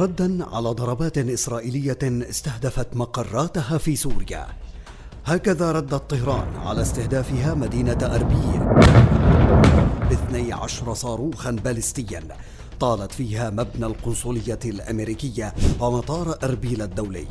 ردا على ضربات إسرائيلية استهدفت مقراتها في سوريا. هكذا ردت طهران على استهدافها مدينة أربيل. باثني عشر صاروخا باليستيا طالت فيها مبنى القنصلية الأمريكية ومطار أربيل الدولي.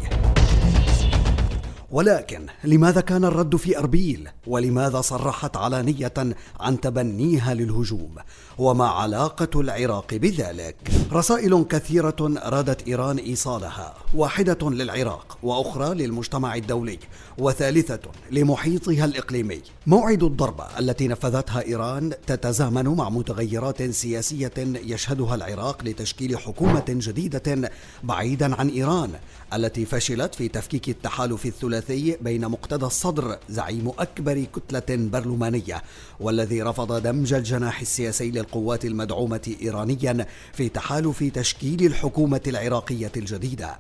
ولكن لماذا كان الرد في أربيل؟ ولماذا صرحت علانية عن تبنيها للهجوم؟ وما علاقة العراق بذلك؟ رسائل كثيرة أرادت إيران إيصالها، واحدة للعراق، وأخرى للمجتمع الدولي، وثالثة لمحيطها الإقليمي. موعد الضربة التي نفذتها إيران تتزامن مع متغيرات سياسية يشهدها العراق لتشكيل حكومة جديدة بعيدا عن إيران، التي فشلت في تفكيك التحالف الثلاثي بين مقتدى الصدر زعيم أكبر كتلة برلمانية والذي رفض دمج الجناح السياسي للقوات المدعومة إيرانيا في تحالف تشكيل الحكومة العراقية الجديدة.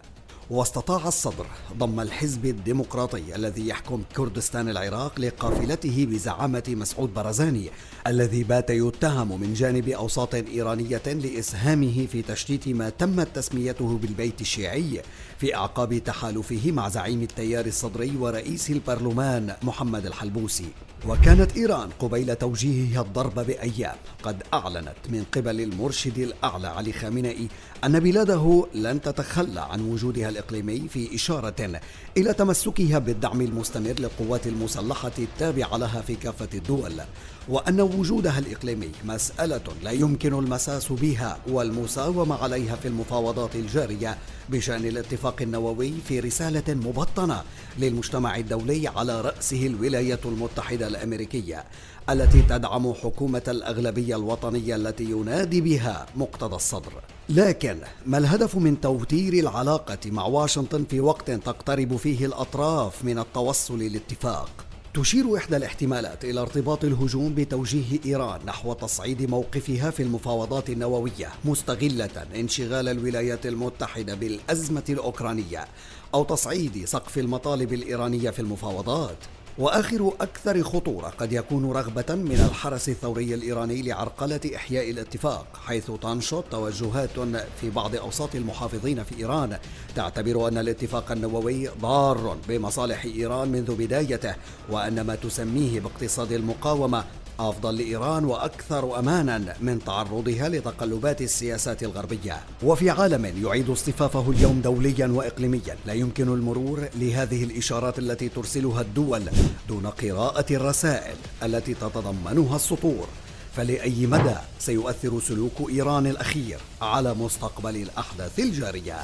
واستطاع الصدر ضم الحزب الديمقراطي الذي يحكم كردستان العراق لقافلته بزعامة مسعود برزاني الذي بات يتهم من جانب أوساط إيرانية لإسهامه في تشتيت ما تمت تسميته بالبيت الشيعي في أعقاب تحالفه مع زعيم التيار الصدري ورئيس البرلمان محمد الحلبوسي. وكانت إيران قبيل توجيهها الضرب بأيام. قد أعلنت من قبل المرشد الأعلى علي خامنئي أن بلاده لن تتخلى عن وجودها الإقليمي في إشارة إلى تمسكها بالدعم المستمر للقوات المسلحة التابعة لها في كافة الدول وأن وجودها الإقليمي مسألة لا يمكن المساس بها والمساومة عليها في المفاوضات الجارية بشأن الاتفاق النووي في رسالة مبطنة للمجتمع الدولي على رأسه الولايات المتحدة الأمريكية التي تدعم حكومة الأغلبية الوطنية التي ينادي بها مقتدى الصدر لكن ما الهدف من توتير العلاقة مع واشنطن في وقت تقترب فيه الأطراف من التوصل لاتفاق؟ تشير إحدى الاحتمالات إلى ارتباط الهجوم بتوجيه إيران نحو تصعيد موقفها في المفاوضات النووية مستغلة انشغال الولايات المتحدة بالأزمة الأوكرانية أو تصعيد سقف المطالب الإيرانية في المفاوضات وآخر أكثر خطورة قد يكون رغبة من الحرس الثوري الإيراني لعرقلة إحياء الاتفاق حيث تنشط توجهات في بعض أوساط المحافظين في إيران. تعتبر أن الاتفاق النووي ضار بمصالح إيران منذ بدايته وأن ما تسميه باقتصاد المقاومة أفضل لإيران وأكثر أمانا من تعرضها لتقلبات السياسات الغربية. وفي عالم يعيد اصطفافه اليوم دوليا واقليميا. لا يمكن المرور لهذه الإشارات التي ترسلها الدول دون قراءة الرسائل التي تتضمنها السطور. فلأي مدى سيؤثر سلوك إيران الأخير على مستقبل الأحداث الجارية؟